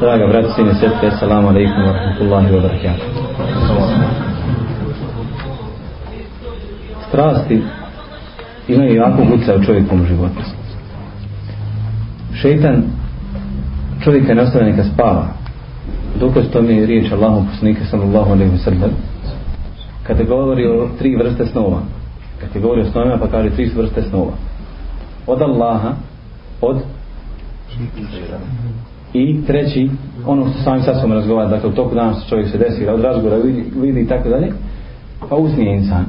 Draga brat, sine, sestre, assalamu alaikum wa rahmatullahi wa barakatuh. Strasti imaju jako utjecaj u čovjekom životu. Šeitan čovjeka ne ostavlja neka spava. Dokaz to mi je riječ Allahom poslanika sallallahu alaihi wa sallam. Kada govori o tri vrste snova. Kada govori o snovima pa kaže tri vrste snova. Od Allaha, od i treći, ono što sami sa sobom razgovara, dakle u toku dana što čovjek se desi, od razgovora vidi, vidi i tako dalje, pa usnije insan.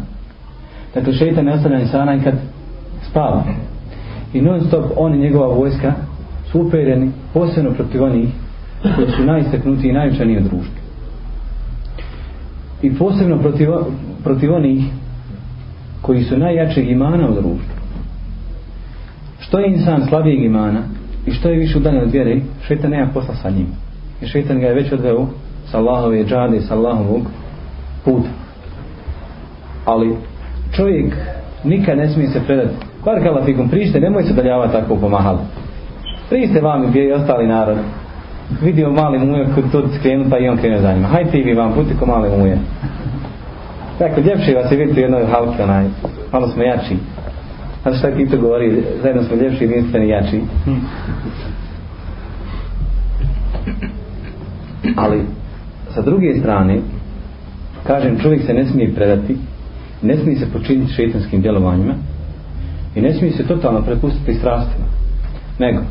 Dakle, šeitan ne ostavlja insana i kad spava. I non stop on i njegova vojska su upereni posebno protiv onih koji su najistaknutiji i najučaniji u društvu. I posebno protiv, protiv onih koji su najjačeg imana u društvu. Što je insan slabijeg imana i što je više udaljen od vjere, šeitan nema posla sa njim. I šeitan ga je već odveo sa Allahove džade, sa Allahovog puta. Ali čovjek nikad ne smije se predati. Bar kalafikum, prište, nemoj se daljavati tako pomahali. Prište vam gdje je ostali narod. Vidio mali muje kod tu skrenu pa i on krenuo za njima. Hajde ti vi vam puti ko mali muje. Dakle, ljepši vas je vidjeti u jednoj halki onaj. Malo smo jači. A šta ti to govori? Zajedno smo ljepši, jedinstveni, jači. Ali, sa druge strane, kažem, čovjek se ne smije predati, ne smije se počiniti šeitanskim djelovanjima i ne smije se totalno prepustiti strastima. Nego,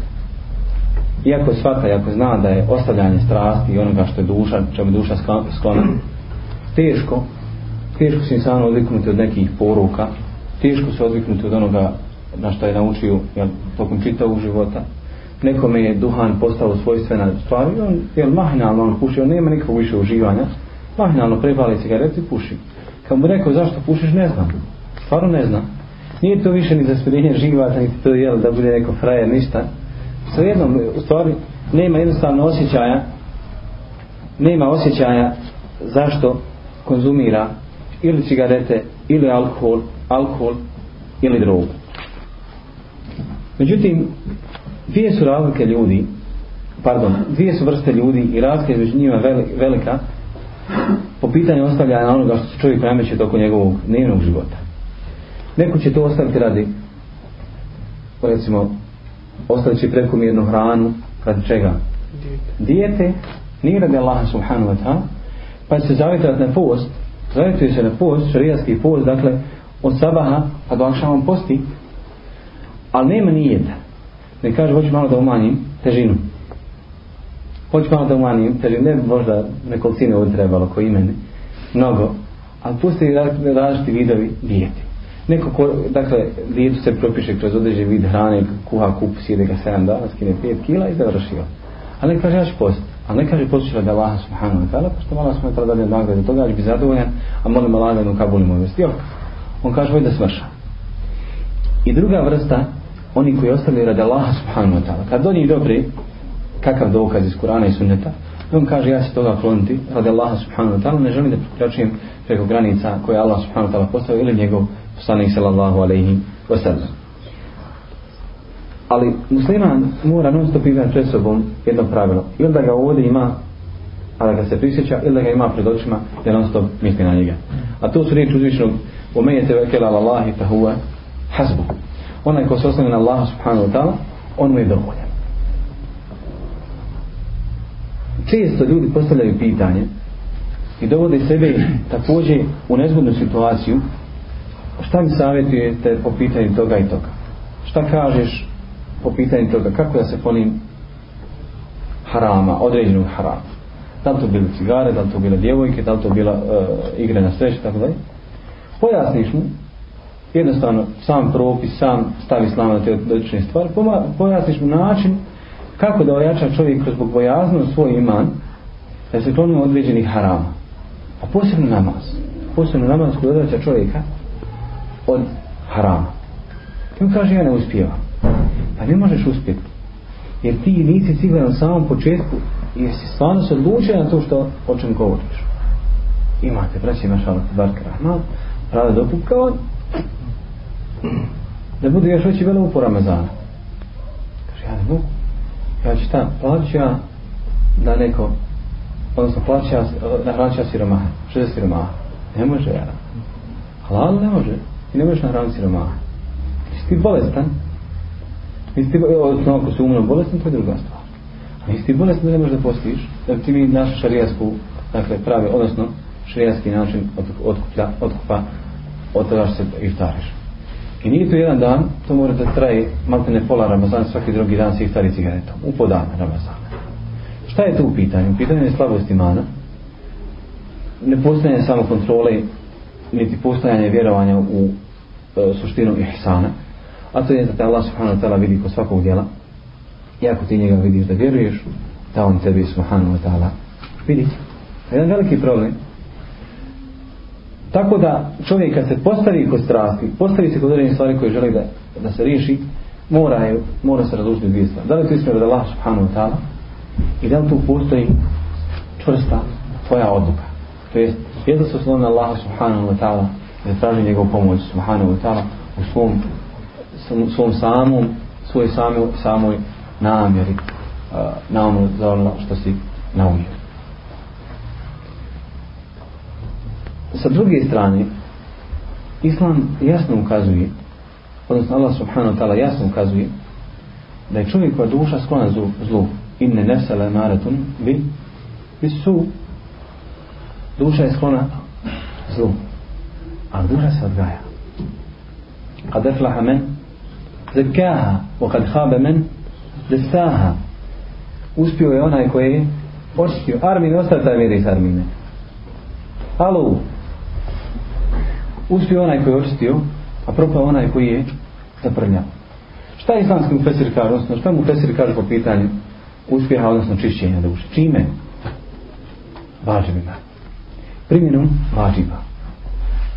iako svata, iako zna da je ostavljanje strasti i onoga što je duša, čemu je duša sklona, teško, teško se insano odviknuti od nekih poruka, teško se odviknuti od onoga na što je naučio jel, tokom čitavog života. Nekome je duhan postao svojstvena stvar i on je mahinalno on puši, on nema nikakvog više uživanja, mahinalno prepali cigareti i puši. Kad mu rekao zašto pušiš, ne znam. Stvarno ne znam. Nije to više ni za spredenje živata, niti to jel, da bude neko frajer, ništa. Sve jednom, u stvari, nema jednostavno osjećaja, nema osjećaja zašto konzumira ili cigarete, ili alkohol, alkohol ili drogu. Međutim, dvije su razlike ljudi, pardon, dvije su vrste ljudi i razlika između njima velika po pitanju ostavljanja onoga što se čovjek nameće toko njegovog dnevnog života. Neko će to ostaviti radi, recimo, ostavit će prekomjernu hranu, radi čega? Dijete, nije radi Allaha subhanahu wa ta'ala, pa će se zavjetrati na post, zavjetuje se na post, šarijatski post, dakle, od sabaha pa do akšavom posti ali nema nijeta. Ne kaže hoću malo da umanjim težinu. Hoću malo da umanjim težinu. Ne možda nekolicine ovdje trebalo ko imene mnogo. Ali pusti različiti vidovi dijeti. Neko ko, dakle, dijetu se propiše kroz određen vid hrane, kuha kup, sjede ga 7 dana, skine 5 kila i završio. Ali ne kaže ja ću post. A ne kaže postiš radi Allah subhanahu wa ta'ala, pošto Allah subhanahu wa ta'ala dalje nagrade toga, ja ću biti zadovoljan, a molim Allah da mu kabuli moj. On kaže voj da svrša. I druga vrsta, oni koji ostavljaju radi Allaha subhanahu wa ta'ala, kad do njih dobri, kakav dokaz iz Kurana i Sunneta, on kaže ja se toga kloniti radi Allaha subhanahu wa ta'ala, ne želim da prekračujem preko granica koje Allah subhanahu wa ta'ala postavio ili njegov poslanik sallallahu alaihi wa sallam. Ali musliman mora non stop imati pred sobom jedno pravilo. Ili da ga ovdje ima, a da ga se prisjeća, ili da ga ima pred očima, jer non stop misli na njega. A to su riječi uzvišnog ومن يتوكل على الله فهو حسبه onaj ko se oslanja na Allaha subhanahu wa ta'ala on mu je dovoljan često ljudi postavljaju pitanje i dovode sebe također u nezgodnu situaciju šta mi savjetujete po pitanju toga i toga šta kažeš po pitanju toga kako da se ponim harama, određenog harama Da li to bile cigare, da li to bile djevojke da li to bila uh, igre na sreće tako dalje. Pojasniš mu jednostavno sam propis, sam stavi slama na te odlične stvari, pojasniš mu način kako da ojača čovjek kroz zbog bojaznost svoj iman da se klonimo određenih harama. A posebno namaz. Posebno namaz koji odreća čovjeka od harama. I on kaže ja ne uspijevam. Pa ne možeš uspjeti jer ti nisi siguran u samom početku i jesi stvarno se odlučio na to što o čem govoriš? Imate braći mašala, barka rahman prave dokup kao da bude još veći bilo po Ramazanu kaže ja ne mogu. Ja ću tam plaća da neko odnosno plaća eh, nahranća siromaha što je siromaha ne može ja. Halal ne može. Ti ne možeš nahraniti siromaha jesi ti bolestan? Jesi ti odnosno ako si umno bolestan to je druga stvar a jesi ti bolestan ne možeš da postiš da ti mi našu šarijasku dakle pravi odnosno šarijaski način od, otkuplja, otkupa od toga što se iftariš. I nije to jedan dan to mora da traje malte ne pola Ramazana svaki drugi dan se iftari cigaretom u podan Ramazana. Šta je to u pitanju? U pitanju je slabost imana, ne samokontrole, samo kontrole, niti postojanje vjerovanja u e, suštinu ihsana, a to je da te Allah subhanahu wa ta'ala vidi kod svakog djela, i ako ti njega vidiš da vjeruješ, da on tebi subhanahu wa ta'ala vidi. To je jedan veliki problem. Tako da čovjek kad se postavi kod strasti, postavi se kod određenih stvari koje želi da, da se riješi, mora, je, mora se razlučiti dvije stvari. Da li to ismjer da Allah subhanahu wa ta'ala i da li tu postoji čvrsta tvoja odluka to jest je da se osloni Allaha subhanahu wa ta'ala da traži njegov pomoć subhanahu wa ta'ala u svom svom samom svoj samoj, samoj namjeri na ono za ono što si naumio. Sa druge strane Islam jasno ukazuje odnosno Allah subhanahu wa ta'ala jasno ukazuje da je čovjek koja duša sklona zlu, zlu. Inne nefsele maratun bi bi su. Duša je sklona zlu a duša se odgaja. Kad eflaha men zekaha wa kad habe men desaha uspio je onaj koji je očistio Armin ostaje taj miris Armine Alo uspio onaj koji je očistio a propao onaj koji je zaprljao šta je islamski mu fesir kaže odnosno šta mu fesir kaže po pitanju uspjeha, odnosno čišćenja duše. Čime? Važibima. Primjenom važiba.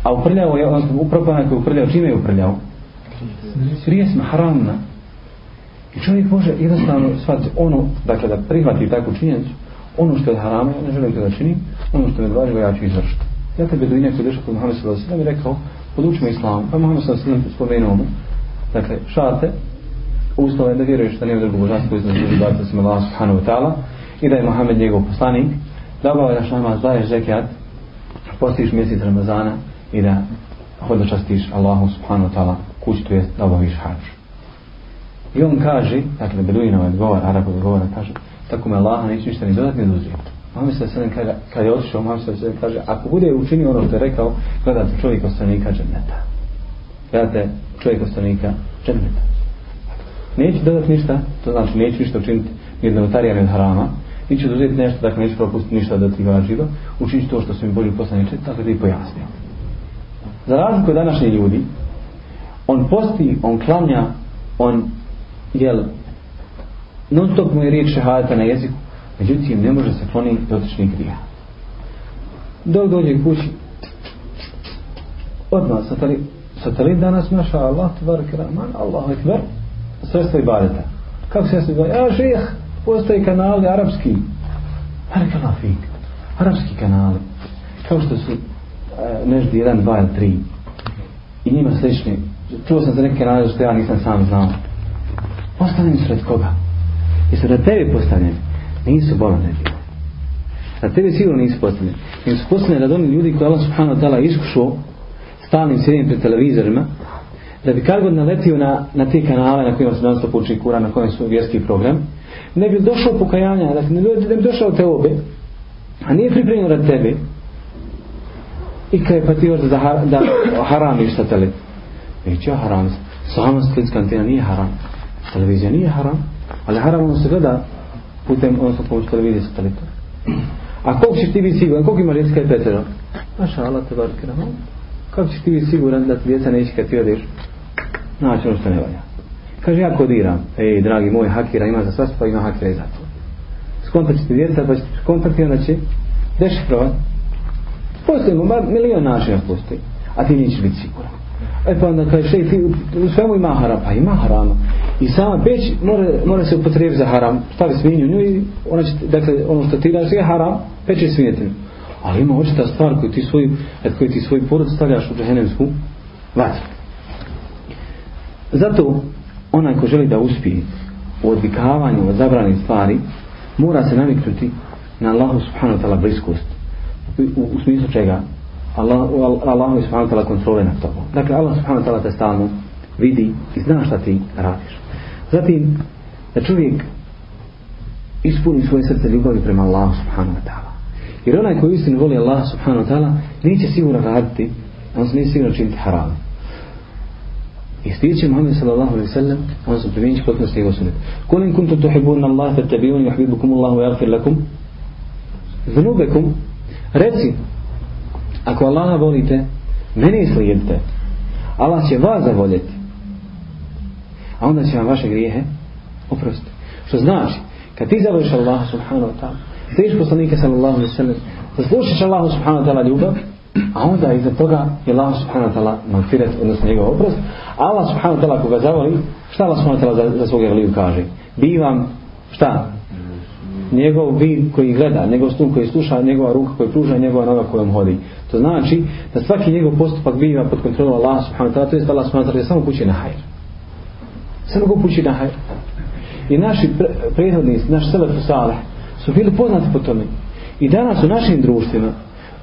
A uprljao je, odnosno uprljao onaj koji je uprljao, čime je uprljao? Srijesma, haramna. I čovjek može jednostavno shvatiti ono, dakle da prihvati takvu činjenicu, ono što je harama, ja ne želim to da činim, ono što je važivo, ja ću izvršiti. Ja tebe do inako došao kod Muhammed sallallahu alejhi ve sellem rekao: "Poduči me islamu." Pa Muhammed sallallahu alejhi ve sellem spomenuo mu dakle šarte uslova je da vjeruješ da nema drugog božanstva koji znači drugi baviti osim Allah subhanahu wa ta'ala i da je Muhammed njegov poslanik da obavljaš namaz, daješ zekat, postiš mjesec Ramazana i da hodočastiš Allahu subhanahu wa ta'ala kući to je da obaviš hađ i on kaže dakle Beduinova odgovor, Arab odgovor kaže tako me Allaha neću ništa ni dodati ni oduzeti Muhammed se sve kaže, kada je otišao, Muhammed se sve kaže, ako bude učinio ono što je rekao, gledate čovjek ostanika dženneta. Gledate čovjek ostanika dženneta Neću dodati ništa, to znači neću ništa učiniti ni od novotarija ni od harama, neću dozeti nešto, dakle neću propustiti ništa da ti ga živa, učiniti to što su mi bolji poslaniče, tako da i pojasnio. Za razliku od današnje ljudi, on posti, on klanja, on, jel, non stop mu je riječ šehadeta na jeziku, međutim ne može se kloniti dotičnih grija. Dok dođe kući, odmah satelit, satelit danas, maša Allah, tvar kraman, Allahu ekber, sredstvo ibadeta. Kako se ibadeta? Ja, žih, postoji kanali arapski. Baraka fik. Arapski kanali. Kao što su e, neždi 1, 2 ili 3. I njima slični. Čuo sam za neke kanale što ja nisam sam znao. Postavljen sred koga? I sada na tebi postavljeni. Nisu bolan neki. Na tebi sigurno nisu postavljeni. Nisu postavljeni da oni ljudi koji Allah subhanahu wa ta'ala iskušao stalnim sjedinjem pred televizorima da bi kad god naletio na, na te kanale na kojima se non uči kura, na kojem su vjerski program, ne bi došao pokajanja, dakle, ne bi, ne bi došao te obe, a nije pripremio rad tebe, i kada je pa ti da, da haramiš satelit. Neće ja haram, sama satelitska antena nije haram, televizija nije haram, ali haram ono se gleda putem, odnosno pomoću televizije satelita. A koliko ćeš ti biti siguran, koliko imaš djeca i petero? Maša Allah te barke na Kako ćeš ti biti siguran da ti djeca neće kad ti odeš Znači ono što ne valja. Kaže ja kodiram. Ej, dragi moj, hakira ima za sva pa ima hakira i za to. Skontat ćete djeca, pa ćete kontakt i onda će dešifrovat. Postoji mu, milion načina postoji. A ti nećeš biti siguran. E pa onda kaže, šej, ti u svemu ima haram. Pa ima harama. I sama peć mora, mora se upotrijebiti za haram. Stavi svinju nju i ona će, dakle, ono što ti daš je haram, peče svinjetinu. Ali ima očita stvar koju ti svoj, e, koju ti svoj porod stavljaš u džahenemsku vatru. Zato onaj ko želi da uspije u odvikavanju od zabranih stvari mora se naviknuti na Allahu subhanahu wa ta'ala bliskost u, u, u smislu čega Allah, Allahu subhanahu wa ta'ala kontrole nad tobom dakle Allah subhanahu wa ta'ala te stalno vidi i zna šta ti radiš zatim da čovjek ispuni svoje srce ljubavi prema Allahu subhanahu wa ta'ala jer onaj koji istinu voli Allah subhanahu wa ta'ala neće sigurno raditi on se neće sigurno činiti haram i stijet će Muhammed sallallahu alaihi sallam on se primjenji će potpuno njegov sunet kulim kuntum tuhibun Allah fattabiuni yuhibbukum Allah wa yaghfir lakum dhunubakum reci ako Allaha volite mene slijedite. Allah će vas zavoljeti. A onda će vam vaše grijehe oprostiti. Što znači kad ti zavoliš Allah subhanahu wa ta'ala sliš poslanika sallallahu alaihi sallam zaslušiš Allah subhanahu wa ta'ala ljubav a onda iza toga je Allah subhanahu wa ta'ala magfiret, odnosno njegov oprost. Allah subhanahu wa ta'ala koga zavoli šta Allah subhanahu wa ta'ala za, za svog evliju kaže? Bivam, šta? Njegov vid koji gleda, njegov stun koji sluša, njegova ruka koji pruža, njegova noga kojom hodi. To znači da svaki njegov postupak biva pod kontrolom Allah subhanahu wa ta'ala, to je Allah subhanahu wa ta'ala samo kući na hajr. Samo ga kući na hajr. I naši pre, prethodnici, naš selefu saleh, su bili poznati po tome. I danas u našim društvima,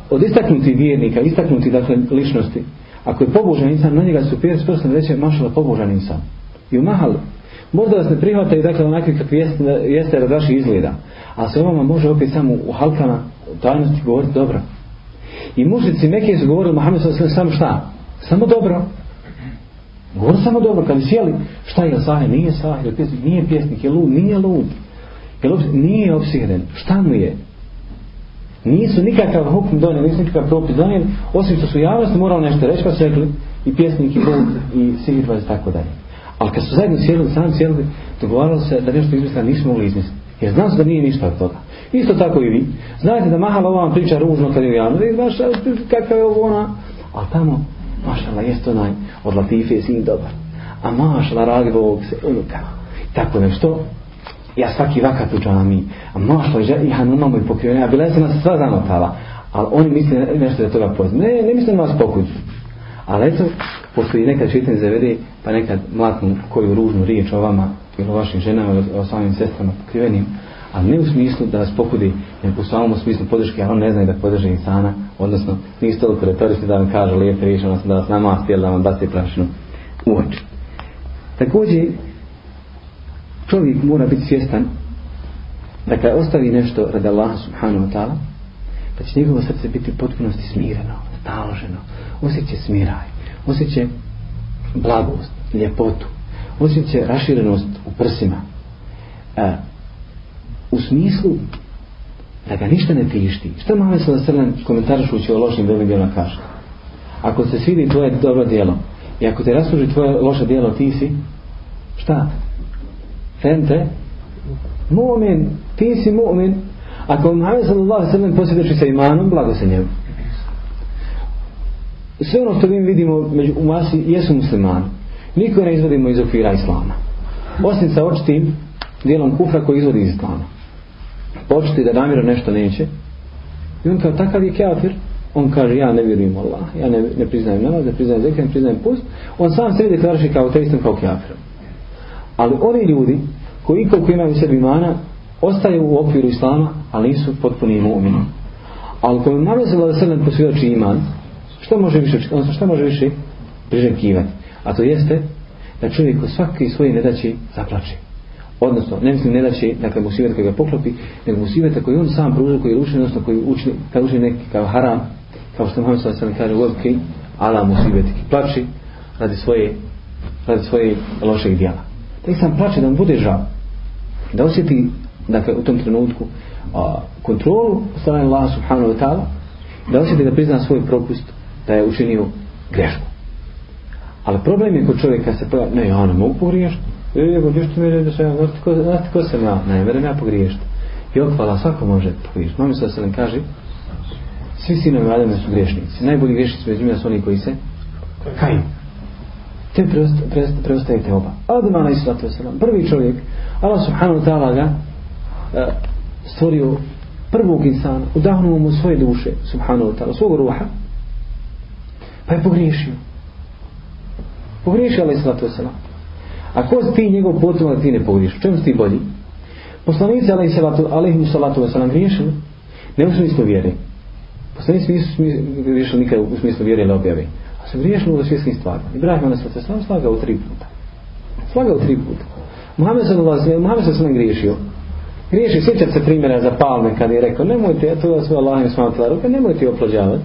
od istaknutih vjernika, istaknutih dakle ličnosti, ako je pobožan insan, na njega su prijeti prstom reće mašala pobožan insan. I u mahalu. Možda vas ne prihvataju dakle onakvi kakvi jeste, jeste da vaši izgleda. A se ovama može opet samo u halkama u tajnosti govoriti dobro. I mušnici Mekije su govorili Mohamed sam samo šta? Samo dobro. Govori samo dobro. Kad bi sjeli, šta je sahir? Nije sahir. Nije pjesnik. Je lud? Nije lud. Je lud? Nije obsihren. Šta mu je? Nisu nikakav hukm donijeli, nisu nikakav propis donijeli, osim što su javnosti morali nešto reći, pa su rekli i pjesnik, i lud, i sihirbaz, i tako dalje. Ali kad su zajedno sjedili, sam sjedili, dogovarali se da nešto izmislili, nismo mogli izmisliti. Jer znam se da nije ništa od toga. Isto tako i vi. Znate da Mahala ova vam priča ružno kad je u javno. I e, kakav je ovo ona. A tamo, mašala, jest onaj od Latife je sin dobar. A mašala, radi ovog se unuka. Tako nešto. Ja svaki vakat u džami. A mašala, ja, i hanuma i pokrivena, A bila je se nas sva zanotala. Ali oni misle nešto da toga poznam. Ne, ne mislim da vas pokuđu. Ali eto, pošto i nekad čitan zavede, pa nekad mlatnu koju ružnu riječ o vama, ili o vašim ženama, o samim sestrama pokrivenim, a ne u smislu da vas pokudi, nego u samom smislu podrške, a on ne zna da podrže insana, odnosno niste toliko retoristi da vam kaže lijepe riječi, odnosno da vas namasti ili da vam baste prašinu u oči. Također, čovjek mora biti svjestan da kada ostavi nešto radi Allaha subhanahu wa ta'ala, da će njegovo srce biti potpunosti smireno, staloženo, osjeće smiraj, osjeće blagost, ljepotu, osjeće raširenost u prsima. E, u smislu da ga ništa ne tišti. Šta Mame Sala komentarišući o lošim dobrim kaže? Ako se svidi tvoje dobro djelo i ako te rasuži tvoje loše djelo, ti si šta? Fente? Mu'min, ti si mu'min. Ako Muhammed sallallahu sallam posjedeći sa imanom, blago se njemu. Sve ono što mi vidimo među, u masi jesu muslimani. Niko ne izvodimo iz okvira islama. Osim sa očitim dijelom kufra koji izvodi iz islama. Početi da namjero nešto neće. I on kao takav je kafir. On kaže ja ne vjerujem Allah. Ja ne, ne priznajem namaz, ne priznajem zekaj, ne priznajem post. on sam sebi deklariši kao teistom kao kafir. Ali oni ljudi koji koliko imaju sebi imana ostaju u okviru islama ali nisu potpuni mu'mini. Ali ko je namazila da se ne posvjedoči iman što može više, odnosno šta može više priželjkivati A to jeste da čovjek u svaki svoj nedaći zaplače. Odnosno, ne mislim nedaći, dakle, musibeta koji ga poklopi, nego musibeta koji on sam pružio, koji je učin, odnosno koji učini, kao učini neki kao haram, kao što Muhammed sallallahu alejhi ve sellem kaže, ala musibetiki Plači radi svoje radi svoje lošeg djela. tek sam plače da mu bude žao. Da osjeti, dakle, u tom trenutku a, kontrolu strane Allah subhanahu wa ta'ala, da osjeti da prizna svoj propust da je učinio grešku. Ali problem je kod čovjeka se pojavi, ne, ja ne mogu pogriješiti. E, evo, gdje što mi reći da sam ja, znate ko, ko sam ja? Ne, vedem ja pogriješiti. I okvala, svako može pogriješiti. Mami se da se nam kaže, svi sinovi Adame su griješnici. Najbolji griješnici među njima su oni koji se kaju. Te preostajete oba. Adam ala islatu wasalam, prvi čovjek, Allah subhanahu wa ta'ala ga e, stvorio prvog insana, udahnuo mu svoje duše, subhanahu wa ta'ala, svog ruha, pa je pogriješio pogriješi alaih sallatu wasalam. A ko ti njegov potomak ti ne pogriješio? Čemu si ti bolji? Poslanici alaihi salatu, alaihi salatu nam griješili, ne u smislu vjere. Poslanici nisu griješili nikad u smislu vjere ili objave. A su griješili u svjetskim stvarima. Ibrahim se salatu wasalam slagao tri puta. Slagao tri puta. Muhammed sallallahu alaihi Muhammed sallallahu alaihi griješio. Griješi, sjećat se primjera za palme kad je rekao, nemojte, ja to da sve Allah im smatila nemojte oplođavati.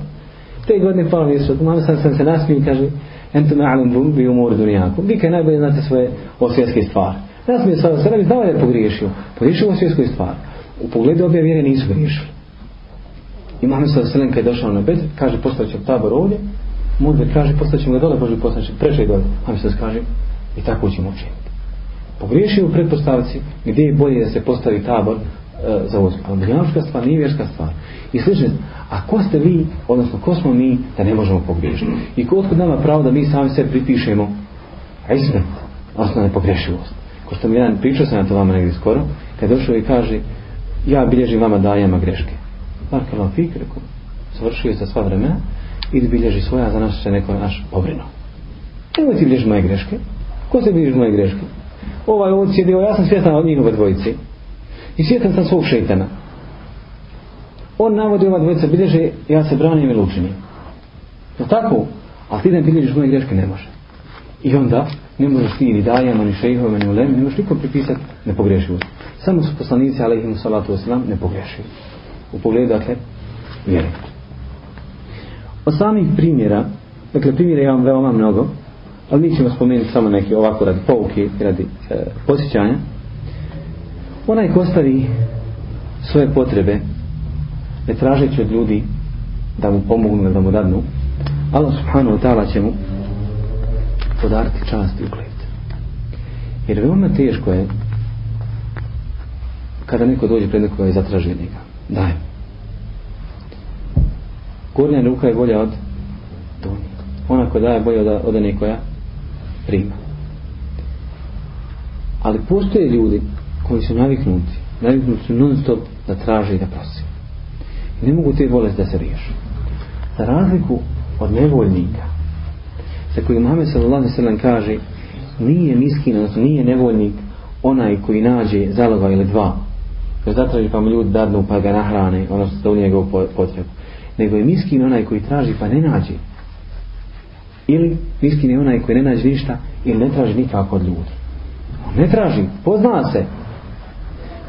Te godine palme nisu, mama sam, sam se nasmije i kaže, entu ma'alim bum bi umor dunijaku. Vi kaj najbolje znate svoje osvjetske stvari. Nasmije se, ne bi znao je pogriješio. Pogriješio u osvjetskoj stvari. U pogledu obje vjere nisu griješili. I Muhammed sallallahu alaihi kad je došao na bed, kaže, postavit tabor ovdje, Mudbe kaže, postavit ćemo ga dole, Boži postavit će preče dole. Muhammed sallallahu kaže, i tako ćemo učiniti pogriješio u pretpostavci gdje je bolje da se postavi tabor E, za vojsku. Ali dunjavška stvar nije vjerska stvar. I slično, a ko ste vi, odnosno ko smo mi da ne možemo pogriješiti? I ko otkud nama pravo da mi sami sve pripišemo ismet, odnosno nepogrešivost. Ko što mi jedan pričao sam na to vama negdje skoro, kad došao i kaže, ja bilježim vama dajama greške. Marka vam fik, rekao, završio za sva vremena, i bilježi svoja, za nas se neko naš pobrinuo. Nemoj ti bilježi moje greške. Ko se bilježi moje greške? ovaj ovdje sjedio, ja sam svjestan od njihove dvojice. I svjetan sam svog šeitana. On navodi ova dvojica bilježe, ja se branim i lučinim. Je tako? A ti ne bilježiš moje greške ne može. I onda ne možeš ti ni dajama, ni šejhova, ni ulemi, ne možeš nikom pripisati nepogrešivost. Samo su poslanici, alaihimu salatu wasalam, nepogrešivi. U pogledu, dakle, vjeri. Od samih primjera, dakle, primjera imam veoma mnogo, ali mi ćemo spomenuti samo neke ovako radi pouke radi e, posjećanja onaj ko ostavi svoje potrebe ne tražeći od ljudi da mu pomognu da mu dadnu. Allah subhanahu wa ta'ala će mu podariti čast i ugled. Jer veoma teško je kada neko dođe pred nekoga i zatraži njega. Daj. Gornja ruka je bolja od donje ona koja daje bolja od, od nekoja prima. Ali postoje ljudi koji su naviknuti, naviknuti su non stop da traže i da prosi. I ne mogu te bolesti da se riješu. Za razliku od nevoljnika, za koji Muhammed sallallahu alaihi sallam kaže, nije miskin, odnosno nije nevoljnik onaj koji nađe zaloga ili dva, koji zatraži pa mu ljudi dadnu pa ga nahrane, odnosno da u njegovu potrebu. Nego je miskin onaj koji traži pa ne nađe, ili miskin je onaj koji ne nađe ništa ili ne traži nikako od ljudi on ne traži, pozna se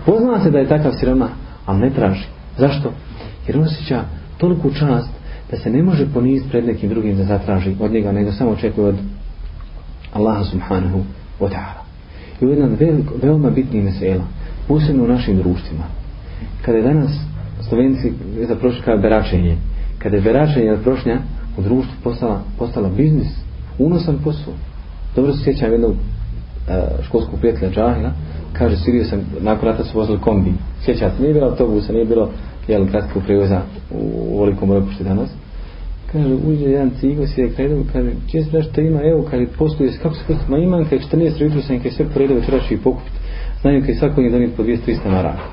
pozna se da je takav siroma ali ne traži, zašto? jer on osjeća toliku čast da se ne može poniziti pred nekim drugim da zatraži od njega, nego samo očekuje od Allaha subhanahu wa ta'ala i u jedan veliko, veoma bitni mesela posebno u našim društvima kada je danas slovenci za prošle beračenje kada je beračenje od prošnja u društvu postala, postala biznis, unosan posao. Dobro se sjećam jednog e, školskog prijatelja Džahila, kaže, sirio sam, nakon rata su vozili kombi. Sjećam se, nije bilo autobusa, nije bilo jel, kratkog prevoza u, u velikom ropušti danas. Kaže, uđe jedan cigo i je krenuo, kaže, čije se nešto ima, evo, kaže, postoji, kako se postoji, ma imam, kaže, 14 jutru sam, kaže, sve poredio večera ću i pokupiti. Znaju, kaže, svakog je donijeti po 200-300 maraka.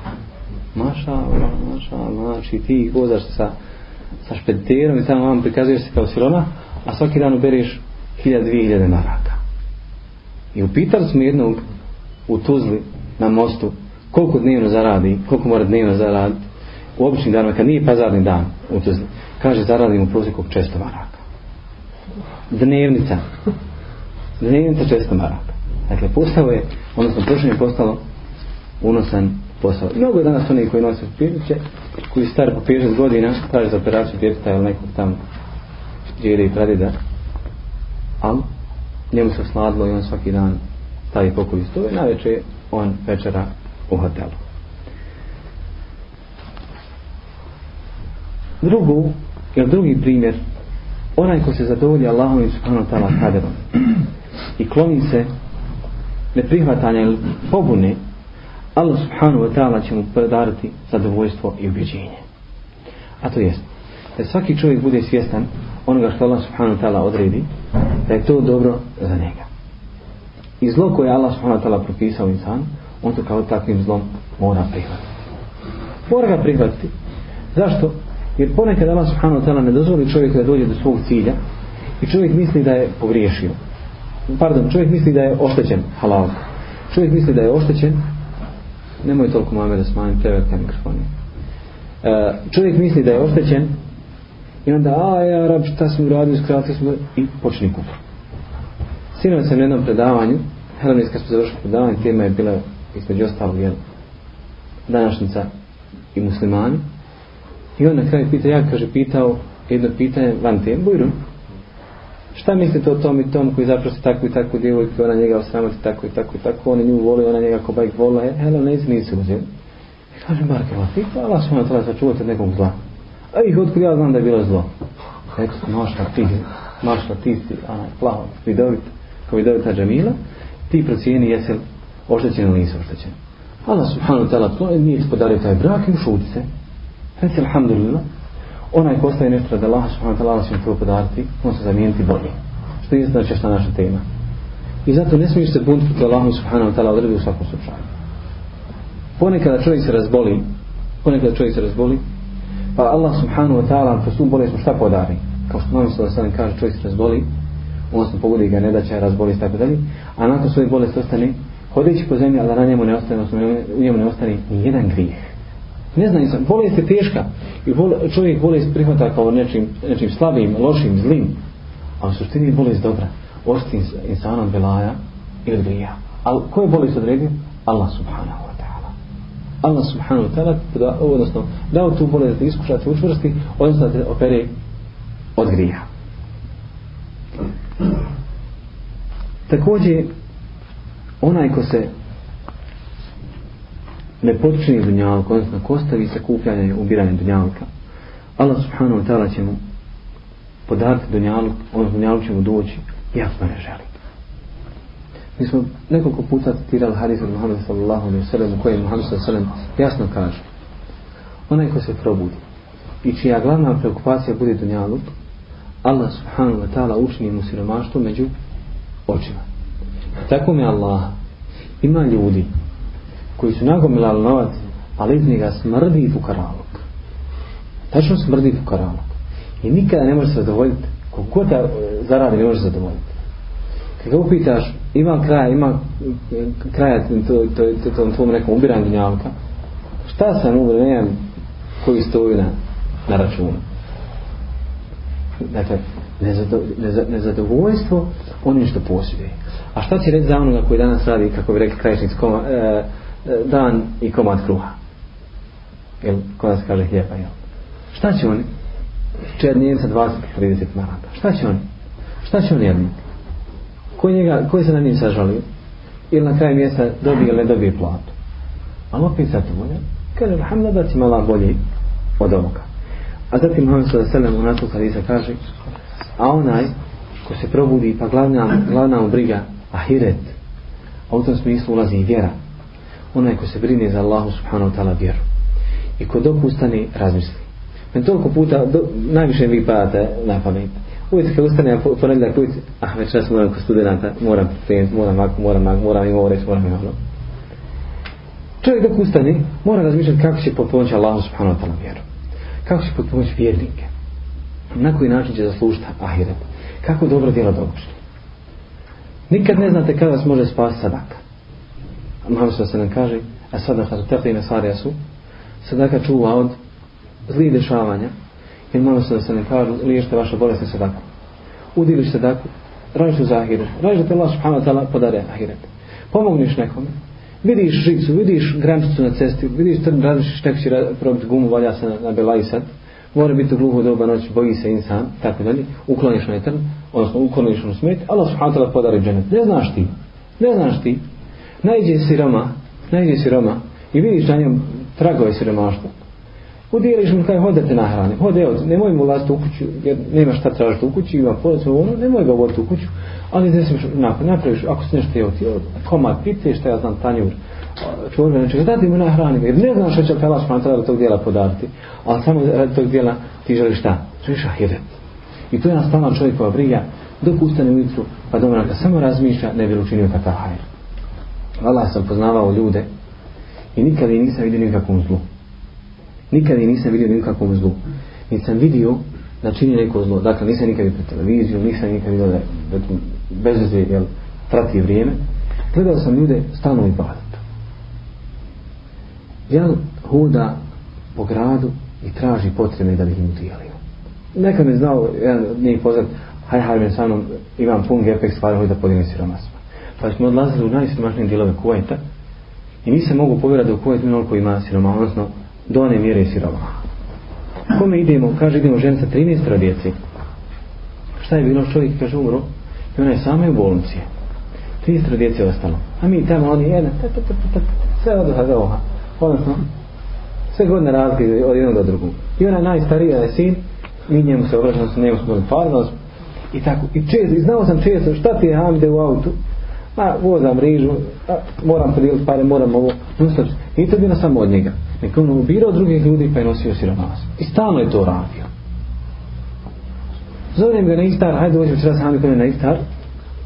Maša, maša, znači, ti vozaš sa sa špediterom i tamo vam prikazuješ se kao siroma, a svaki dan ubereš hiljad, dvije hiljade maraka. I upitali smo jednog u Tuzli na mostu koliko dnevno zaradi, koliko mora dnevno zaraditi u običnim danima, kad nije pazarni dan u Tuzli. Kaže, zaradim u prosjeku 600 maraka. Dnevnica. Dnevnica 600 maraka. Dakle, postao je, odnosno prošlo je postalo unosan posao. Mnogo je danas oni koji nose pirće, koji stari po 50 godina, traži za operaciju djeteta ili nekog tamo djede i pradida, ali njemu se osladilo i on svaki dan stavi pokoj iz toga i on večera u hotelu. Drugu, jer drugi primjer, onaj ko se zadovolji Allahom i subhanahu ta'ala kaderom i kloni se neprihvatanja ili pobune Allah subhanahu wa ta'ala će mu predariti zadovoljstvo i ubjeđenje. A to jest, da svaki čovjek bude svjestan onoga što Allah subhanahu wa ta'ala odredi, da je to dobro za njega. I zlo koje Allah subhanahu wa ta'ala propisao insan, on to kao takvim zlom mora prihvatiti. Mora ga prihvatiti. Zašto? Jer ponekad Allah subhanahu wa ta'ala ne dozvoli čovjeku da dođe do svog cilja i čovjek misli da je pogriješio. Pardon, čovjek misli da je oštećen halal. Čovjek misli da je oštećen nemoj toliko mame da smanjim prevelika mikrofoni. E, čovjek misli da je oštećen i onda, a ja rab, šta smo uradili, skratili smo i počni kufr. Sinoć sam na jednom predavanju, Helenis kad smo završili predavanje, tema je bila između ostalog, jel, današnjica i muslimani. I on na kraju pita, ja kaže, pitao jedno pitanje van tem, bujru. šta mislite o tom i tom koji zaprosti takvu i takvu djevojku, ona njega osramati tako i tako i tako, ona nju voli, ona njega ko bajk vola, e, hele, ne izi nisi uzeli. I kaže, Marke, la ti, pa Allah smo na sačuvati od nekog zla. A ih otkud ja znam da je bilo zlo. Rekao sam, mašla ti, mašla ti si, onaj, plavo, vidovit, kao vidovita džamila, ti procijeni jesi oštećen ili nisi oštećen. Allah subhanahu wa ta'ala, to nije ti podario taj brak i ušuti se. Reci, alhamdulillah, onaj ko ostaje nešto da Allah subhanahu wa ta'ala će to podariti, on se zamijeniti bolje. Što je znači šta naša tema. I zato ne smiješ se buniti protiv Allahu subhanahu wa ta'ala odredi u svakom slučaju. Ponekada čovjek se razboli, ponekada čovjek se razboli, pa Allah subhanahu wa ta'ala kroz tu bolest mu šta podari? Kao što se sada kaže čovjek se razboli, odnosno pogodi ga ne da će razboli tako dalje, a nakon svoje bolesti ostane hodeći po zemlji, ali da na njemu ne ostane, odnosno u njemu ne ostane ni jedan grijeh. Ne znam, sam, bolest je teška i bol, čovjek bolest prihvata kao nečim, nečim slabim, lošim, zlim, a u suštini je bolest dobra. Osti insanom belaja i od grija. Ali ko je bolest odredio? Allah subhanahu wa ta'ala. Allah subhanahu wa ta'ala, da, odnosno, dao tu bolest da iskušate učvrsti, odnosno da te opere od grija. Također, onaj ko se ne počini dunjalka, odnosno ko ostavi sakupljanje i ubiranje dunjalka, Allah subhanahu wa ta'ala će mu podariti dunjalku, odnosno dunjalku će mu doći, jasno ne želi. Mi smo nekoliko puta citirali hadis od Muhammeda sallallahu alaihi sallam u kojem Muhammed sallallahu alaihi sallam jasno kaže onaj ko se probudi i čija glavna preokupacija bude dunjaluk, Allah subhanahu wa ta'ala učini mu siromaštvo među očima. Tako mi Allah ima ljudi koji su nagomilali novac, ali iz njega smrdi fukaralog. Tačno smrdi fukaralog. I nikada ne može se zadovoljiti, koliko da e, zaradi ne može se zadovoljiti. Kad ga upitaš, ima kraja, ima e, kraja to, to, to, to, tom nekom ubiranju dunjavka, šta sam ubranjem koji stoji na, na računu. Dakle, nezadovoljstvo onim što posjeduje. A šta će reći za onoga koji danas radi, kako bi rekli krajišnic koma, e, e dan i komad kruha. Jel, kod nas kaže hljeba, jel? Šta će oni? Černjenca 20-30 maraka. Šta će oni? Šta će oni jedniti? koji, njega, koji se na njim sažalio? Ili na kraju mjesta dobije ili ne dobije platu? Ali opet sad to volje. Kaže, alhamdulillah da ti mala bolje od ovoga. A zatim Muhammed sallallahu alejhi u naslov hadisa kaže: "A onaj ko se probudi pa glavna glavna briga ahiret, a u tom smislu ulazi i vjera. Onaj ko se brine za Allahu subhanahu wa ta'ala vjeru. I ko dok ustane, razmisli. Men toliko puta, do, najviše vi padate na pamet. Uvijek kad ustane, a ponedljak uvijek, ah, već čas moram kod studenta, moram prijemt, moram ovako, moram ovako, moram i ovo reći, moram i ono. Čovjek dok ustane, mora razmišljati kako će pomoći Allahu subhanahu wa ta'ala vjeru kako će potpomoći vjernike? Na koji način će zaslužiti ahiret? Kako dobro djelo dopušti nikad ne znate kada vas može spasiti sadaka. Malo što se nam kaže a sadaka su tekli na sarija su sadaka čuva od zlih dešavanja. Jer malo što se nam kaže liješite vaše bolesti sadaku. Udiliš sadaku radiš za ahiret radiš da te Allah subhanahu wa ta'ala podare ahiret. Pomogniš nekome vidiš žicu, vidiš grančicu na cesti, vidiš trn, različiš neko će probiti gumu, valja se na, na belaj sad, mora biti u gluhu doba noć, boji se insan, tako dalje, ukloniš onaj trn, odnosno ukloniš ono smet, Allah subhanahu ta'ala podari dženet. Ne znaš ti, ne znaš ti, Najđe si Roma, najde si Roma i vidiš na njem tragove siromaštva. Udjeliš mu kaj hodate na hrane, hode, evo, nemoj mu ulaziti u kuću, jer nema šta tražiti u kući, ima podac ono, nemoj ga voditi u kuću, ali ne smiješ napraviš, ako si nešto jeo ti, komad pite, šta ja znam, tanjur, čorbe, nečega, znači, dati mu na ga, jer ne znaš što će te Allah smatra pa tog dijela podariti, ali samo radi tog dijela ti želiš šta? Želiš ahiret. I to je nas stalna čovjekova briga, dok ustane ujutru, pa dobro, kad samo razmišlja, ne bi učinio kakav hajr. Allah sam poznavao ljude i nikada i nisam vidio nikakvom zlu. Nikada i nisam vidio nikakvom zlu. Nisam sam vidio da čini neko zlo. Dakle, nisam nikad vidio televiziju, nisam nikad vidio da, da bez veze, jel, trati vrijeme. Gledao sam ljude stalno i badetu. jel huda po gradu i traži potrebe da bi im utijelio. Neka mi znao, jedan nije poznat, haj haj me sa mnom, imam pun gepek stvari, hoću da podijelim siromasima. Pa smo odlazili u najsiromašnije dijelove Kuvajta i nisam mogu povjerati da u Kuvajtu mnogo ima siroma, odnosno do one mjere siroma. Kome idemo? Kaže, idemo žen sa 13 djeci. Šta je bilo? Čovjek kaže, umro. I ona je sama u bolnici. 13 djece je ostalo. A mi tamo, oni jedna, ta, ta, ta, ta, ta, sve od oha do oha. Odnosno, sve godine razlike od jednog do drugog. I ona najstarija je sin, mi njemu se obraćamo sa njemu smo farnost. I tako, i često, i znao sam često, šta ti je Hamide u autu? Ma, vozam rižu, a, moram podijeliti pare, moram ovo, nustač. I to je bilo samo od njega. Neko ono ubirao drugih ljudi pa je nosio siromas. I stalno je to radio. Zovem ga na iftar, hajde dođe večeras Hamid kod na iftar.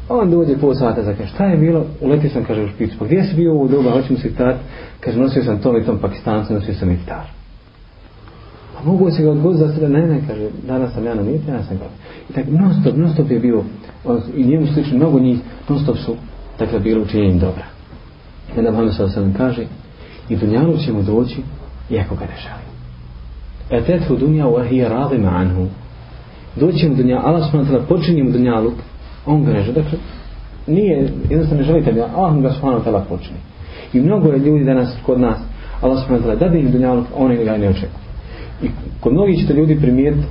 On dođe po sata za kaže, šta je bilo? Uletio sam, kaže, u špicu. Pa gdje si bio u doba, hoćemo se iftar? Kaže, nosio sam tom i tom pakistancu, nosio sam iftar. A mogu se ga odgoditi za sebe? Ne, ne, kaže, danas sam ja na niti, ja sam ga. I tako, non stop, non stop je bio, on, i njemu slično, mnogo njih, non stop su, dakle, bilo učinjeni dobra. I onda Muhammed sam kaže, i dunjalu će mu doći, iako ga ne želi. E tetu dunja wa ahija radima anhu. Doći mu dunja, Allah s.a.v. počinje mu dunjaluk, on ga ne želi. Dakle, nije, jednostavno ne želite dunja, Allah mu ga ta'ala počinje. I mnogo je ljudi danas kod nas, Allah s.a.v. da dade im dunjaluk, oni ga ne očekuju. I kod mnogih ćete ljudi primijetiti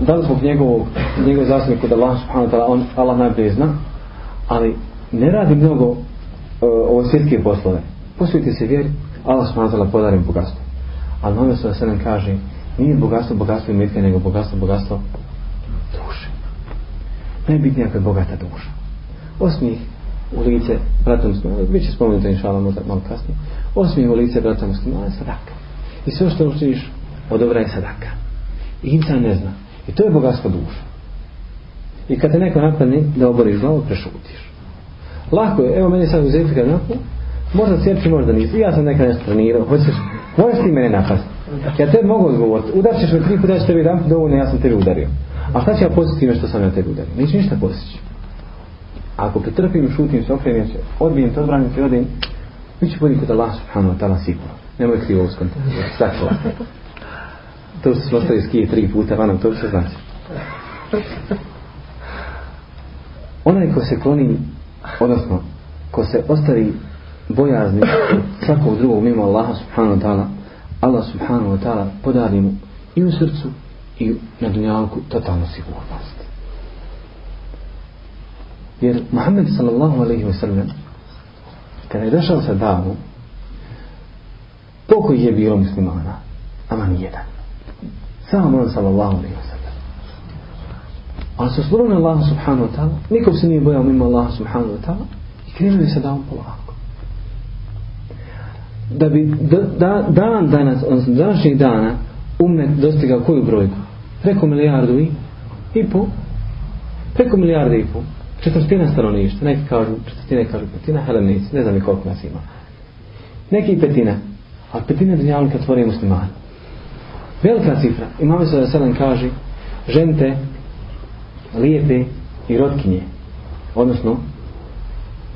da li zbog njegovog, njegove zasluge kod Allah subhanahu wa ta'ala, on, Allah najbolje zna, ali ne radi mnogo uh, ovo svjetske poslove. Posvijete se vjeri, Allah subhanahu wa ta'ala podarim bogatstvo. Ali Muhammed sallallahu alejhi kaže, nije bogatstvo bogatstvo imetka, nego bogatstvo bogatstvo duše. Najbitnija je bogata duša. Osmih u lice brata muslimana, bit će spomenuto inšala možda malo kasnije, osmih u lice brata muslimana je sadaka. I sve što učiniš od dobra je sadaka. I insan ne zna. I to je bogatstvo duša. I kad te neko napadne da oboriš glavu, prešutiš. Lako je, evo meni sad uzeti kad napadne, možda sjerči, možda nisi. Ja sam nekad nešto trenirao, hoćeš, možeš ti mene napasti. Dakle, ja te mogu odgovoriti. Udar ćeš me tri puta, ja ću tebi jedan dovoljno, ja sam tebi udario. A šta će ja posjeti time što sam ja tebi udario? Neće ništa posjeći. Ako pretrpim, šutim se, okrenim se, odbijem te, odbranim se, odim, mi će poditi kod Allah subhanahu wa ta'ala sigurno. Nemoj krivo uskon. Sakla. To što smo ostali skije tri puta, vanom, to što znači. Onaj ko se kloni, odnosno, ko se ostavi bojazni svakog drugog mimo Allaha subhanahu wa ta'ala, Allah subhanahu wa ta'ala podari mu i u srcu i na dunjalku totalnu sigurnost. Jer Muhammed sallallahu alaihi wa sallam kada je došao sa davom koliko je bilo muslimana ama nijedan. samo on sallallahu alaihi wa sallam ali se slobodni Allah subhanahu wa ta'ala nikom se nije bojao mimo Allah subhanahu wa ta'ala i krenuli sa davom polako da bi da, dan danas odnosno današnjih dana umet dostigao koju brojku? Preko milijardu i i po? Preko milijarde i po. Četvrtina stanovništva neki kažu četvrtina kažu petina helenici ne znam ni koliko nas ima. Neki petina. A petina dunjavnika tvori muslimani velika cifra. Imam se da sedam kaže žente lijepe i rotkinje odnosno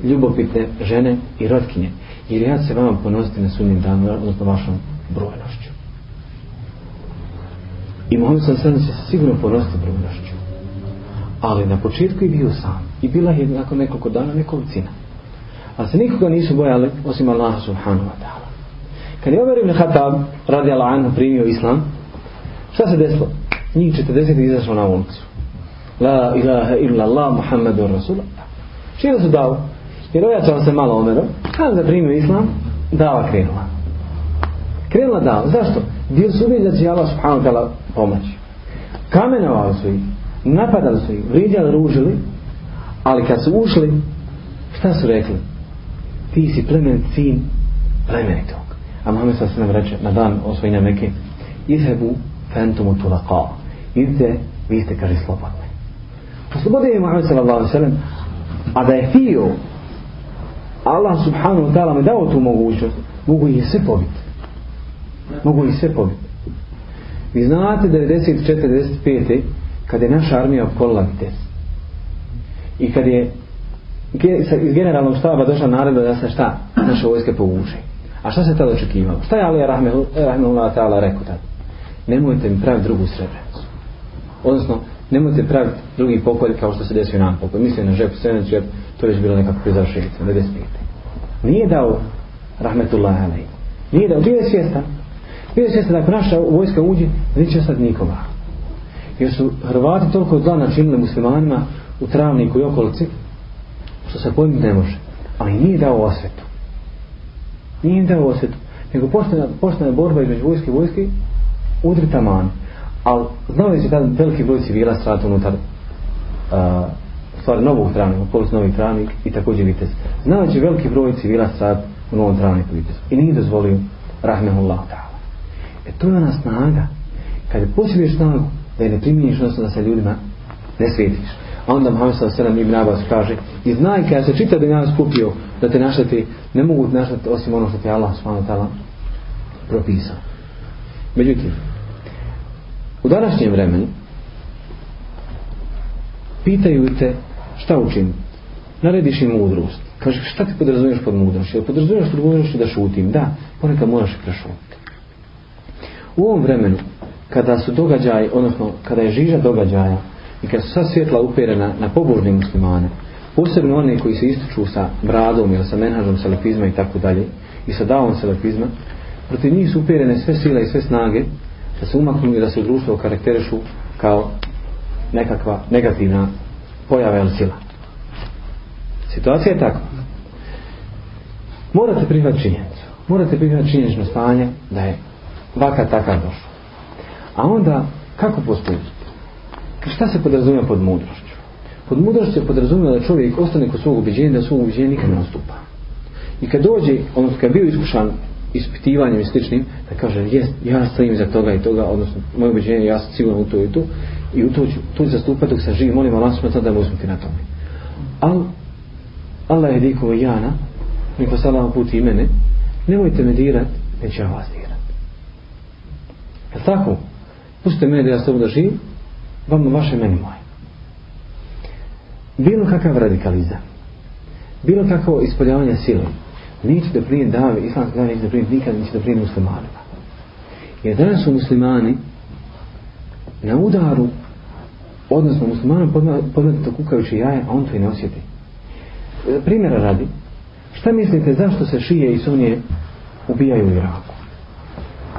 ljubopitne žene i rotkinje jer ja se vama ponositi na sunnim danu odnosno vašom brojnošću? I Mohamed sam sedam se sigurno ponositi brojnošću. Ali na početku je bio sam i bila je nakon nekoliko dana nekolicina. A se nikoga nisu bojali osim Allaha subhanahu wa ta'ala. Kad je Omer ibn Khattab radi Allah anhu primio islam šta se desilo? njih 40 izašlo na ulicu. La ilaha illa Allah Muhammedun rasulullah. Širo su dao jer ovaj ojačao se malo Omerom kada je primio islam dava krenula. Krenula dava. Zašto? dio su uvijek da će Allah subhanahu ta'ala pomoći? Kamenovali su ih napadali su ih vriđali, ružili ali kad su ušli šta su rekli? Ti si plemen sin plemenitog. A Muhammed sa nam reče na dan osvojenja Mekke izhebu fentumu tulaqa. Idite vi ste kaže slobodni. Oslobodio je Muhammed sallallahu sallam a da je htio Allah subhanahu wa ta'ala mi dao tu mogućnost mogu ih sve pobiti mogu ih sve pobiti vi znate 94-95 kada je naša armija opkolila Vites i kad je iz generalnog štaba došla naredba da se šta naše vojske povuče A šta se tada očekivalo? Šta je Ali Rahmanullah ta'ala rekao tada? Nemojte mi praviti drugu srebrenicu. Odnosno, nemojte praviti drugi pokolj kao što se desio nam pokolj. Mislim na žep, srebrenicu, žep, to je već bilo nekako pri završenicu, ne. Nije dao Rahmetullah alej. Nije dao, bio je svjestan. Bio je svjestan da ako naša vojska uđe, neće sad nikoga. Jer su Hrvati toliko zla načinili muslimanima u travniku i okolici, što se pojmiti ne može. Ali nije dao osvetu. Nije im dao osvetu. Nego postane, postane borba između vojske i vojske, udri taman. Ali znao je da veliki broj civila strata unutar uh, stvari novog travnika, okolic novih travnik i također vitez. Znao je veliki broj civila sad u novom travniku vitez. I nije dozvolio rahmehullah ta'ala. E to je ona snaga. Kad je posjeduješ snagu, da je ne primijeniš, odnosno da se ljudima ne svetiš. A onda Muhammed s.a.v. ibn Abbas kaže i znaj kada se čita da nas kupio da te našati, ne mogu te našati osim ono što ti Allah s.a.v. propisao. Međutim, u današnjem vremenu pitaju te šta učiniti. Narediš im mudrost. Kaže, šta ti podrazumiješ pod mudrošću? Jel podrazumiješ pod mudrošću da šutim? Da, ponekad moraš i prešutiti. U ovom vremenu, kada su događaji, odnosno kada je žiža događaja i kada su sva svjetla uperena na pobožne muslimane, posebno one koji se ističu sa bradom ili sa menhažom selefizma i tako dalje, i sa davom selefizma, protiv njih su uperene sve sile i sve snage da se umaknu i da se društvo karakterišu kao nekakva negativna pojava ili sila. Situacija je takva. Morate prihvat činjenicu. Morate prihvat činjenično stanje da je vaka takav došla. A onda, kako postupiti? Šta se podrazumije pod mudrošću? Pod mudrošću se podrazumije da čovjek ostane kod svog ubiđenja, da svog ubiđenja nikad ne ostupa. I kad dođe, odnosno kad bio iskušan ispitivanjem i sličnim, da kaže, jes, ja stojim za toga i toga, odnosno moje ubiđenje, ja sam sigurno u to i to, i u to ću, tu ću zastupati dok sam živ, molim Allah smeta da me uzmeti na tome. Al, Allah je diko i jana, mi poslala put i mene, nemojte me dirat, neće ja vas dirat. Je tako? Pustite mene da ja s tobom da živim, vama vaše, meni moje. Bilo kakav radikalizam, bilo kakvo ispoljavanje sile, neće da prije dave, islamske dave neće da prije nikad, neće da prije muslimanima. Jer danas su muslimani na udaru, odnosno muslimanom podmetite kukajuće jaje, a on to i ne osjeti. E, primjera radi, šta mislite zašto se šije i sunije ubijaju u Iraku?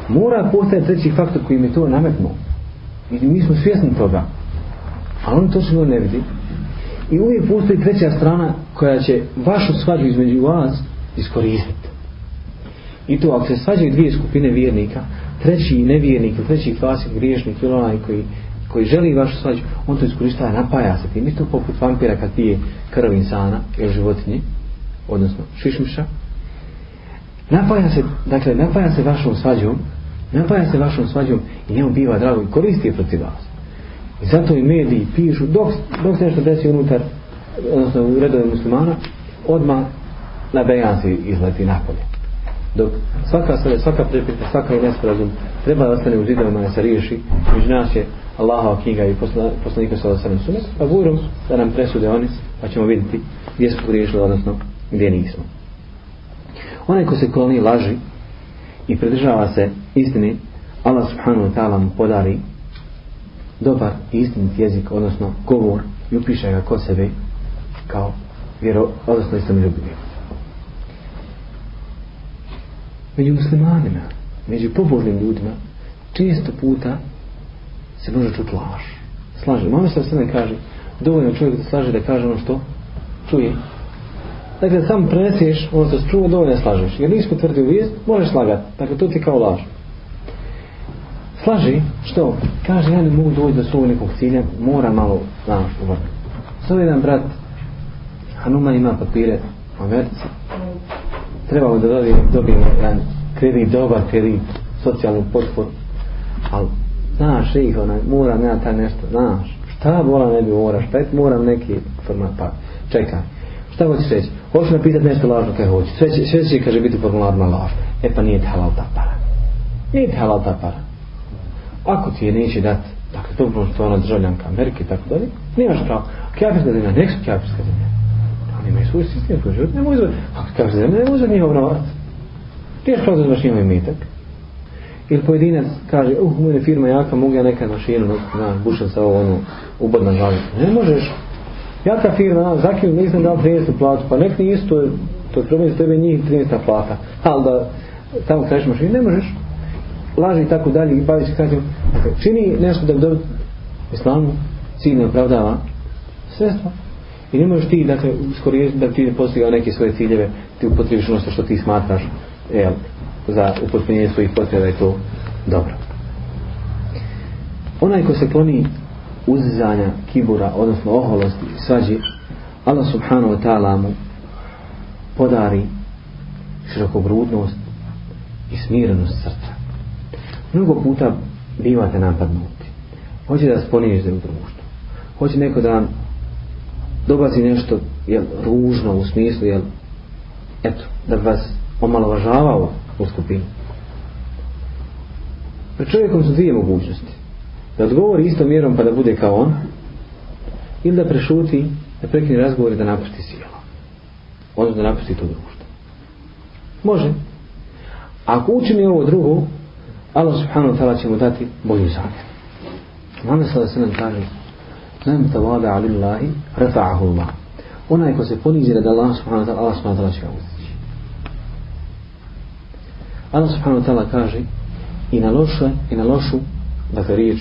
Mora postati treći faktor koji mi to nametnuo. I mi smo svjesni toga. A on to što ne vidi. I uvijek postoji treća strana koja će vašu svađu između vas iskoristiti. I to ako se svađaju dvije skupine vjernika, treći nevjernik, treći klasik, griješnik ili onaj koji, koji želi vašu svađu, on to iskoristava, napaja se tim. Isto poput vampira kad pije krv insana ili životinje, odnosno šišmiša. Napaja se, dakle, napaja se vašom svađom, napaja se vašom svađom i njemu biva drago i koristi je protiv vas. I zato i mediji pišu, dok, dok se nešto desi unutar, odnosno u redove muslimana, odmah na bejan se izleti napolje. Dok svaka sve, svaka prepita, svaka i nesporazum treba da ostane u zidovima da se riješi, među nas je Allahova knjiga i poslanika sa osanem sunet, pa gurom da nam presude oni, pa ćemo vidjeti gdje smo pogriješili, odnosno gdje nismo. Onaj ko se kloni laži i pridržava se istini, Allah subhanahu wa ta'ala mu podari dobar i istinit jezik, odnosno govor i upiše ga kod sebe kao vjero, odnosno istom ljubivim. Među muslimanima, među pobožnim ljudima, često puta se može čuti laž. Slaže. Mame se sve ne kaže, dovoljno čovjek da slaže da kaže ono što čuje. Dakle, sam preneseš ono što čuo, dovoljno slažeš. Jer nisi potvrdio vijest, možeš slagati. Dakle, to ti kao laž. Slaži, što? Kaže, ja ne mogu doći do svog nekog cilja, mora malo, znaš, uvrti. vrtu. Zove jedan brat, Hanuma ima papire, u trebamo da dobijemo, dobijemo jedan kredit, dobar kredit, socijalnu potporu, ali znaš ih, onaj, moram ja taj nešto, znaš, šta vola ne bi moraš, pet moram neki format, pa čekaj, šta hoćeš reći, hoćeš napisati nešto lažno kaj hoćeš, sve će, sve će kaže biti formularno laž, e pa nije ti halal ta para, nije ti halal ta para, ako ti je neće dati, dakle to je ono ona državljanka Amerike i tako dalje, nemaš pravo, kjafirska zemlja, nek su kjafirska zemlja, oni imaju svoj sistem, koji život, ne uzeti. A kaže zemlja, ne uzeti njihov novac, Teško što uzmeš uzmaš njima imetak. Ili pojedinac kaže, uh, moja firma jaka, mogu ja nekad mašinu, na, bušam sa ovo, ono, ubod na glavi. Ne možeš. Jaka firma, zakinu, nisam dao 30 platu, pa nek ni isto, to je problem s tebe njih 13 plata. Ali da tamo kažeš mašinu, ne možeš. Laži i tako dalje, i bavi se kažem, dakle, čini nešto da bi dobiti islamu, cilj ne opravdava sredstva. I ne možeš ti, dakle, skorije da ti ne postigao neke svoje ciljeve, ti upotrebiš ono što ti smatraš, jel, za upotpunjenje svojih potreba je to dobro. Onaj ko se kloni uzizanja, kibura, odnosno oholosti, svađi, Allah subhanahu wa ta'ala mu podari širokogrudnost i smirenost srca. Mnogo puta bivate napadnuti. Hoće da vas u društvu. Hoće neko da vam dobaci nešto jel, ružno u smislu, jel, eto, da vas omalovažavao u skupinu. Pred čovjekom su dvije mogućnosti. Da odgovori istom mjerom pa da bude kao on, ili da prešuti, da prekine razgovor i da napusti sjelo. Odnosno da napusti to društvo. Može. Ako učini ovo drugo, Allah subhanahu wa ta'ala će mu dati bolju zamjer. Mame sada se nam kaže, Men tavada alillahi, rafa'ahu Allah. Onaj ko se ponizi da Allah subhanahu wa ta'ala, Allah subhanahu wa ta'ala će ga uzdići. Allah subhanahu wa ta'ala kaže i na loše, i na lošu, dakle riječ,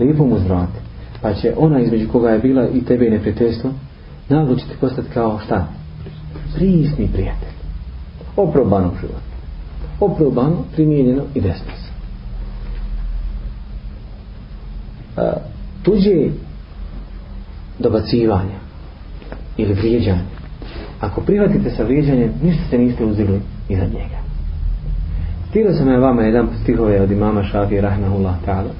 lijepo mu zvrati. Pa će ona između koga je bila i tebe i neprijateljstvo, naglo će ti postati kao šta? Prisni prijatelj. Oprobano život. Oprobano, primijenjeno i desno se. Tuđe dobacivanja ili vrijeđanje. Ako prihvatite sa vrijeđanjem, ništa se niste uzeli iza njega. Stilo sam je vama jedan stihove od imama Šafi Rahmanullah ta'ala.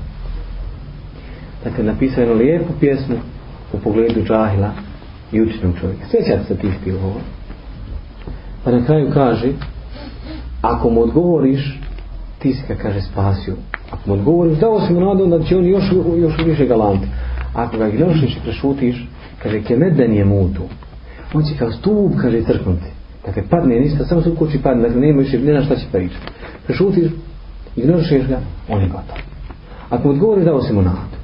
Dakle, napisao jednu lijepu pjesmu u pogledu džahila i učinog čovjeka. Sjećate se tih stihova. Pa na kraju kaže, ako mu odgovoriš, ti si ga kaže spasio. Ako mu odgovoriš, dao si mu nadu, da će on još, još više galanti. Ako ga ignoriš i prešutiš, kaže, kemeden je mutu. On će kao stup, kaže, crknuti. Dakle, padne ništa, samo se ukoči padne, dakle, nema više, ne zna šta će pričati prešutiš, ignorišeš ga, on je gotov. Ako mu odgovori, dao si mu nadu.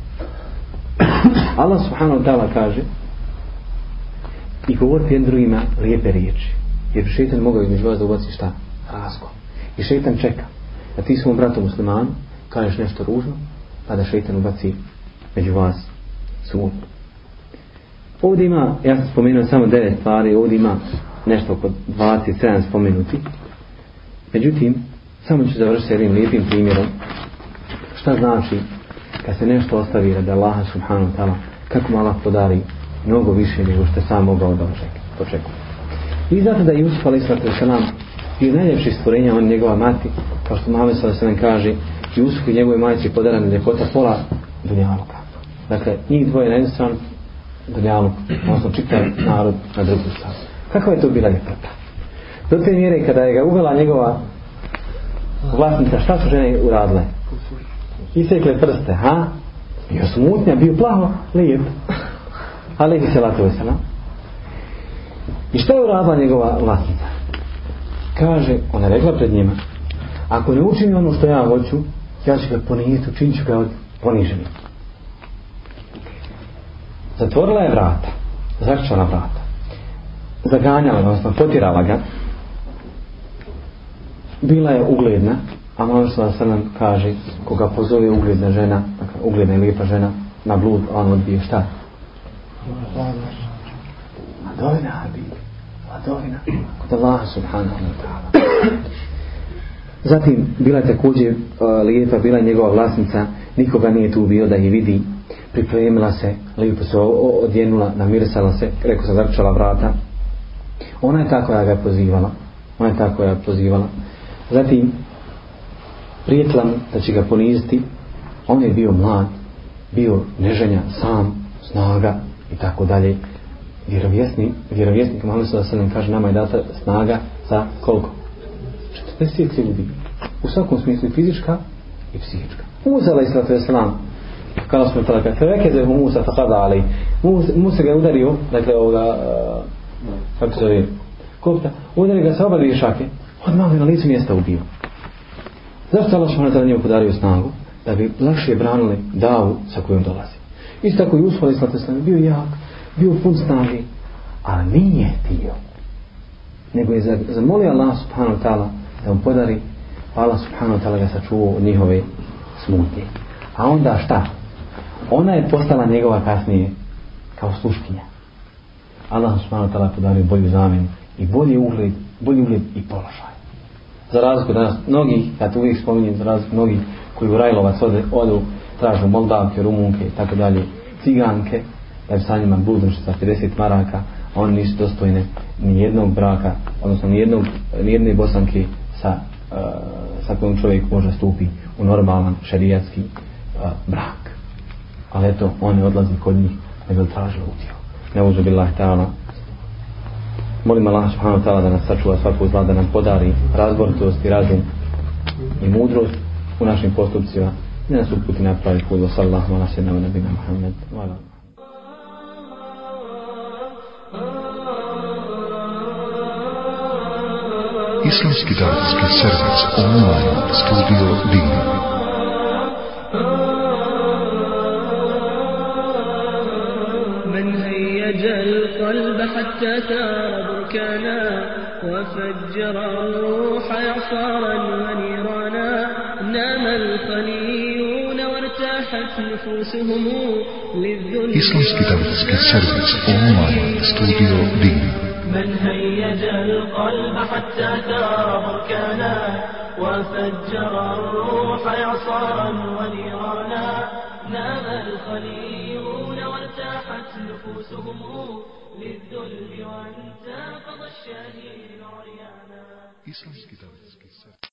Allah subhanahu ta'ala kaže i govorite jednim drugima lijepe riječi. Jer šeitan mogao između vas da ubaci šta? Rasko. I šeitan čeka. A ti svom bratu muslimanu kažeš nešto ružno, pa da šeitan ubaci među vas sud. Ovdje ima, ja sam spomenuo samo devet stvari, ovdje ima nešto oko 27 spomenuti. Međutim, Samo ću završiti jednim lijepim primjerom. Šta znači kad se nešto ostavi radi Allaha subhanahu ta'ala, kako mu Allah podari mnogo više nego što je sam mogao da očekuje. I zato da Jusuf alaih sallatu wasalam bio najljepši stvorenja, on njegova mati, kao što Mame sallatu wasalam kaže, Jusuf i njegove majci podarana ljepota pola dunjaluka. Dakle, njih dvoje na jednu stranu, dunjalu, odnosno čitav narod na drugu stranu. Kakva je to bila ljepota? Do te mjere kada je ga uvela njegova vlasnica, šta su žene uradile? Isekle prste, ha? Bio smutnja, bio plaho, lijep. Ali se latove vesela. I šta je uradila njegova vlasnica? Kaže, ona rekla pred njima, ako ne učini ono što ja hoću, ja ću ga poniziti, učinit ću ga od poniženi. Zatvorila je vrata, zaključala vrata, zaganjala, odnosno potirala ga, bila je ugledna, a možda se da se nam kaže koga pozove ugledna žena, dakle ugledna i lijepa žena na blud, on odbije šta? Ladovina, Habib. Ladovina. Kod Allah subhanahu wa ta'ala. Zatim, bila je također uh, lijepa, bila je njegova vlasnica, nikoga nije tu bio da je vidi, pripremila se, lijepo se odjenula, namirisala se, rekao sam, zaključala vrata. Ona je ta koja ga je pozivala. Ona je ta koja je pozivala. Zatim, prijetla mu da će ga poniziti, on je bio mlad, bio neženja, sam, snaga i tako dalje. Vjerovjesnik, vjerovjesnik Muhammed sallallahu alejhi ve kaže nama je data snaga za koliko? 40 ljudi. U svakom smislu fizička i psihička. Musa alejhi salatu vesselam kada smo tada kad reke da Musa faqada ali Musa ga udario, dakle ovoga uh, kako se zove kopta, udario ga sa oba dvije šake, odmah na licu mjesta ubio. Zašto Allah subhanahu ta'ala njemu podario snagu? Da bi lakše branili davu sa kojom dolazi. Isto tako i Usfali Slatoslan bio jak, bio pun snage, a nije htio. Nego je zamolio Allah subhanahu wa ta'ala da mu podari, pa Allah subhanahu wa ta'ala ga sačuvao od njihove smutnje. A onda šta? Ona je postala njegova kasnije kao sluškinja. Allah subhanahu wa ta'ala podario bolju zamenu i bolji ugled, bolji ugled i položaj. Za razliku danas nas ja to uvijek spominjem, za razliku mnogi koji u Rajlovac ode, odu, tražu Moldavke, Rumunke i tako dalje, ciganke, da bi sa njima budem što sa 50 maraka, a oni nisu dostojne ni jednog braka, odnosno ni, jednog, ni jedne bosanke sa, uh, sa kojom čovjek može stupi u normalan šarijatski uh, eh, brak. Ali eto, on ne odlazi kod njih, nego traže utjehu. Ne uzu billahi ta'ala. Molim Allah subhanahu ta'ala da nas sačuva svaku zla, da nam podari razboritost i razum i mudrost u našim postupcima. Ne nas uputi na pravi put. Wa sallahu ala sallam wa nabina Muhammed. Hvala. Islamski davetski servis online studio Dina. حتى ثار بركانا وفجر الروح إعصارا ونيرانا نام الخليون وارتاحت نفوسهم للذل Islamski davetski servis online studio Din. من هيج القلب حتى ثار بركانا وفجر الروح إعصارا ونيرانا نام وارتاحت نفوسهم للذل وانتقض الشهيد عريانا Islamski davetski servis